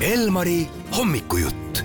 Elmari hommikujutt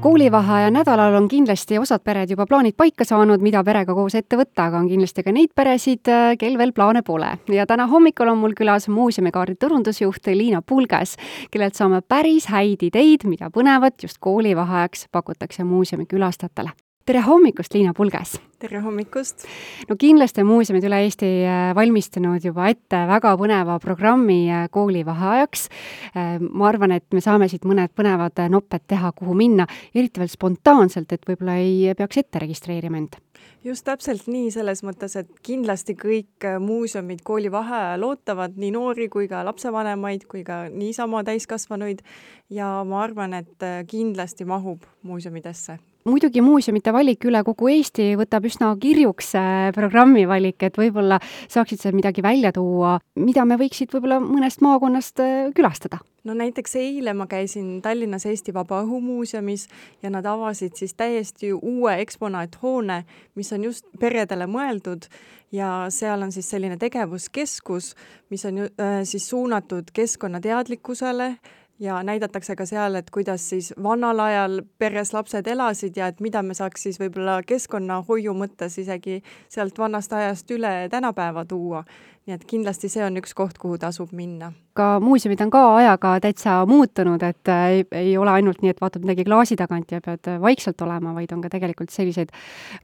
koolivaheaja nädalal on kindlasti osad pered juba plaanid paika saanud, mida perega koos ette võtta, aga on kindlasti ka neid peresid, kel veel plaane pole. ja täna hommikul on mul külas muuseumikaardi turundusjuht Liina Pulgas, kellelt saame päris häid ideid, mida põnevat just koolivaheajaks pakutakse muuseumi külastajatele tere hommikust, Liina Pulgas! tere hommikust! no kindlasti on muuseumid üle Eesti äh, valmistunud juba ette väga põneva programmi äh, koolivaheajaks. Äh, ma arvan, et me saame siit mõned põnevad nopped teha, kuhu minna, eriti veel spontaanselt, et võib-olla ei peaks ette registreerima end just täpselt nii, selles mõttes, et kindlasti kõik muuseumid koolivaheajal ootavad nii noori kui ka lapsevanemaid kui ka niisama täiskasvanuid ja ma arvan, et kindlasti mahub muuseumidesse muidugi muuseumite valik üle kogu Eesti võtab üsna kirjuks äh, programmi valik, et võib-olla saaksid sa midagi välja tuua, mida me võiksid võib-olla mõnest maakonnast äh, külastada? no näiteks eile ma käisin Tallinnas Eesti Vabaõhumuuseumis ja nad avasid siis täiesti uue eksponaathoone, mis on just peredele mõeldud ja seal on siis selline tegevuskeskus, mis on ju äh, siis suunatud keskkonnateadlikkusele ja näidatakse ka seal, et kuidas siis vanal ajal peres lapsed elasid ja et mida me saaks siis võib-olla keskkonnahoiu mõttes isegi sealt vanast ajast üle tänapäeva tuua nii et kindlasti see on üks koht, kuhu tasub minna. ka muuseumid on ka ajaga täitsa muutunud, et äh, ei, ei ole ainult nii, et vaatad midagi klaasi tagant ja pead vaikselt olema, vaid on ka tegelikult selliseid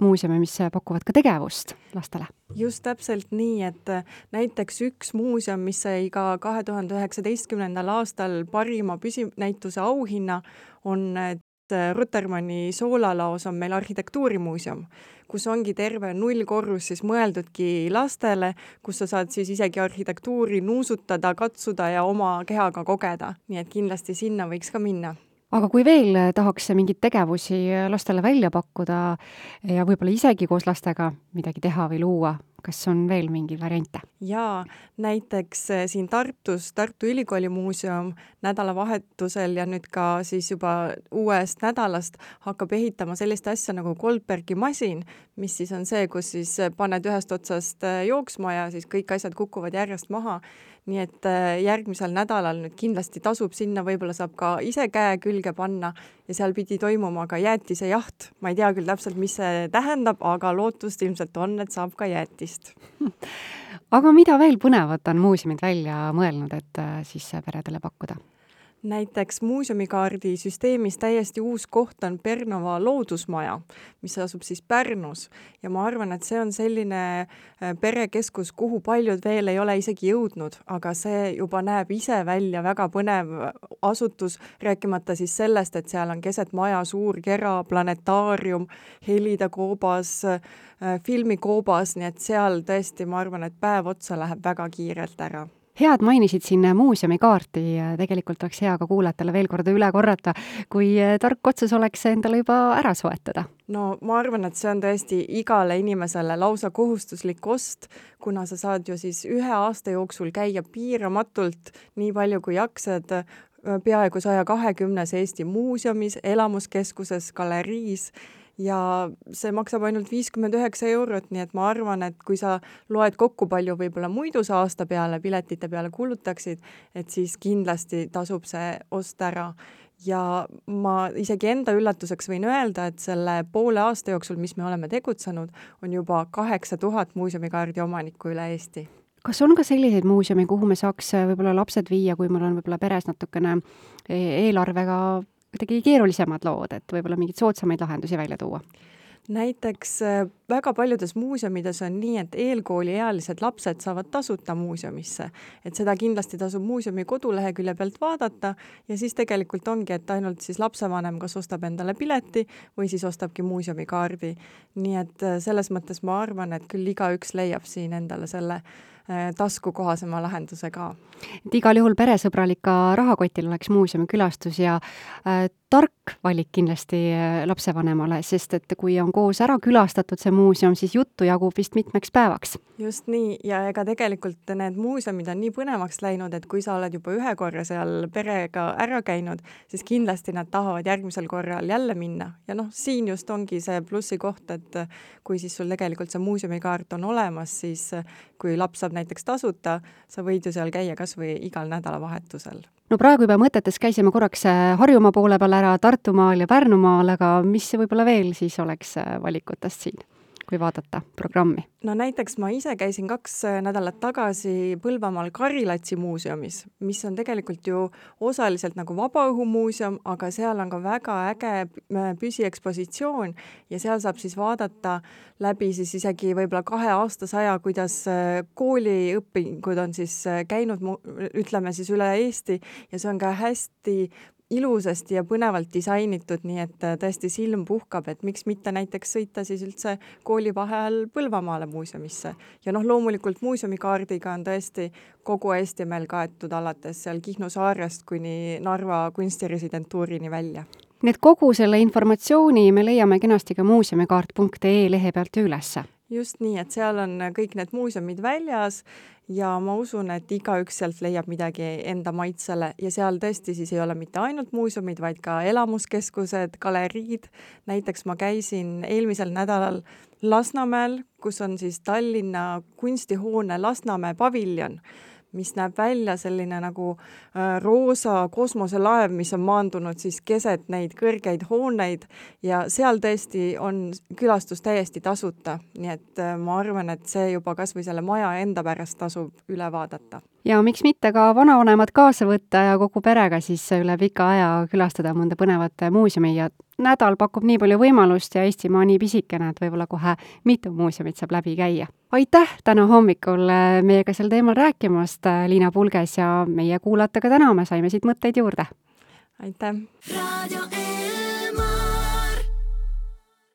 muuseume, mis pakuvad ka tegevust lastele. just täpselt nii, et äh, näiteks üks muuseum, mis sai ka kahe tuhande üheksateistkümnendal aastal parima püsinäituse auhinna, on äh, Rutermanni soolalaos on meil arhitektuurimuuseum kus ongi terve nullkorrus siis mõeldudki lastele, kus sa saad siis isegi arhitektuuri nuusutada, katsuda ja oma kehaga kogeda, nii et kindlasti sinna võiks ka minna. Aga kui veel tahaks mingeid tegevusi lastele välja pakkuda ja võib-olla isegi koos lastega midagi teha või luua, kas on veel mingeid variante? jaa, näiteks eh, siin Tartus Tartu Ülikooli muuseum nädalavahetusel ja nüüd ka siis juba uuest nädalast hakkab ehitama sellist asja nagu Goldbergi masin, mis siis on see, kus siis paned ühest otsast eh, jooksma ja siis kõik asjad kukuvad järjest maha. Nii et eh, järgmisel nädalal nüüd kindlasti tasub sinna, võib-olla saab ka ise käe külge panna ja seal pidi toimuma ka jäätisejaht. ma ei tea küll täpselt, mis see tähendab, aga lootust ilmselt on, et saab ka jäätist aga mida veel põnevat on muuseumid välja mõelnud, et äh, siis peredele pakkuda? Näiteks muuseumikaardi süsteemis täiesti uus koht on Pernova loodusmaja, mis asub siis Pärnus. Ja ma arvan, et see on selline äh, perekeskus, kuhu paljud veel ei ole isegi jõudnud, aga see juba näeb ise välja väga põnev asutus, rääkimata siis sellest, et seal on keset maja suur kera, planetaarium, helide koobas, äh, filmikoobas, nii et seal tõesti, ma arvan, et päev otsa läheb väga kiirelt ära hea, et mainisid siin muuseumikaarti, tegelikult oleks hea ka kuulajatele veel korda üle korrata, kui tark otsus oleks endale juba ära soetada. no ma arvan, et see on tõesti igale inimesele lausa kohustuslik ost, kuna sa saad ju siis ühe aasta jooksul käia piiramatult, nii palju kui jaksad, peaaegu saja kahekümnes Eesti muuseumis, elamuskeskuses, galeriis ja see maksab ainult viiskümmend üheksa eurot, nii et ma arvan, et kui sa loed kokku, palju võib-olla muidu sa aasta peale piletite peale kulutaksid, et siis kindlasti tasub see ost ära. ja ma isegi enda üllatuseks võin öelda, et selle poole aasta jooksul, mis me oleme tegutsenud, on juba kaheksa tuhat muuseumikaardi omanikku üle Eesti kas on ka selliseid muuseume, kuhu me saaks võib-olla lapsed viia, kui mul on võib-olla peres natukene e-, eelarvega kuidagi keerulisemad lood, et võib-olla mingeid soodsamaid lahendusi välja tuua? näiteks äh, väga paljudes muuseumides on nii, et eelkooliealised lapsed saavad tasuta muuseumisse, et seda kindlasti tasub muuseumi kodulehekülje pealt vaadata ja siis tegelikult ongi, et ainult siis lapsevanem kas ostab endale pileti või siis ostabki muuseumikaardi. nii et äh, selles mõttes ma arvan, et küll igaüks leiab siin endale selle taskukohasema lahenduse ka. et igal juhul peresõbralik ka rahakotil oleks muuseumikülastus ja äh, tark valik kindlasti äh, lapsevanemale, sest et kui on koos ära külastatud see muuseum, siis juttu jagub vist mitmeks päevaks. just nii, ja ega tegelikult need muuseumid on nii põnevaks läinud, et kui sa oled juba ühe korra seal perega ära käinud, siis kindlasti nad tahavad järgmisel korral jälle minna ja noh, siin just ongi see plussi koht, et kui siis sul tegelikult see muuseumikaart on olemas, siis kui laps saab näiteks tasuta, sa võid ju seal käia kas või igal nädalavahetusel no praegu juba mõtetes käisime korraks äh, Harjumaa poole peal ära, Tartumaal ja Pärnumaal, aga mis võib-olla veel siis oleks äh, valikutest siin? Kui vaadata programmi? no näiteks ma ise käisin kaks äh, nädalat tagasi Põlvamaal Karilatsi muuseumis, mis on tegelikult ju osaliselt nagu vabaõhumuuseum, aga seal on ka väga äge äh, püsiekspositsioon ja seal saab siis vaadata läbi siis isegi võib-olla kahe aastasaja, kuidas äh, kooliõpingud on siis käinud, ütleme siis üle Eesti ja see on ka hästi ilusasti ja põnevalt disainitud, nii et äh, tõesti silm puhkab, et miks mitte näiteks sõita siis üldse koolivaheajal Põlvamaale muuseumisse. ja noh, loomulikult muuseumikaardiga on tõesti kogu Eesti meil kaetud, alates seal Kihnu saarest kuni Narva kunstiresidentuurini välja nii et kogu selle informatsiooni me leiame kenasti ka muuseumikaart.ee lehe pealt ju ülesse just nii, et seal on kõik need muuseumid väljas ja ma usun, et igaüks sealt leiab midagi enda maitsele ja seal tõesti siis ei ole mitte ainult muuseumid, vaid ka elamuskeskused, galeriid. näiteks ma käisin eelmisel nädalal Lasnamäel, kus on siis Tallinna kunstihoone Lasnamäe paviljon mis näeb välja selline nagu äh, roosa kosmoselaev, mis on maandunud siis keset neid kõrgeid hooneid ja seal tõesti on külastus täiesti tasuta, nii et äh, ma arvan, et see juba kas või selle maja enda pärast tasub üle vaadata. Ja miks mitte ka vanavanemad kaasa võtta ja kogu perega siis üle pika aja külastada mõnda põnevat muuseumi ja nädal pakub nii palju võimalust ja Eestimaa nii pisikene, et võib-olla kohe mitu muuseumit saab läbi käia. aitäh täna hommikul äh, meiega sel teemal rääkimast, äh, Liina Pulges, ja meie kuulajatega täname, saime siit mõtteid juurde. aitäh!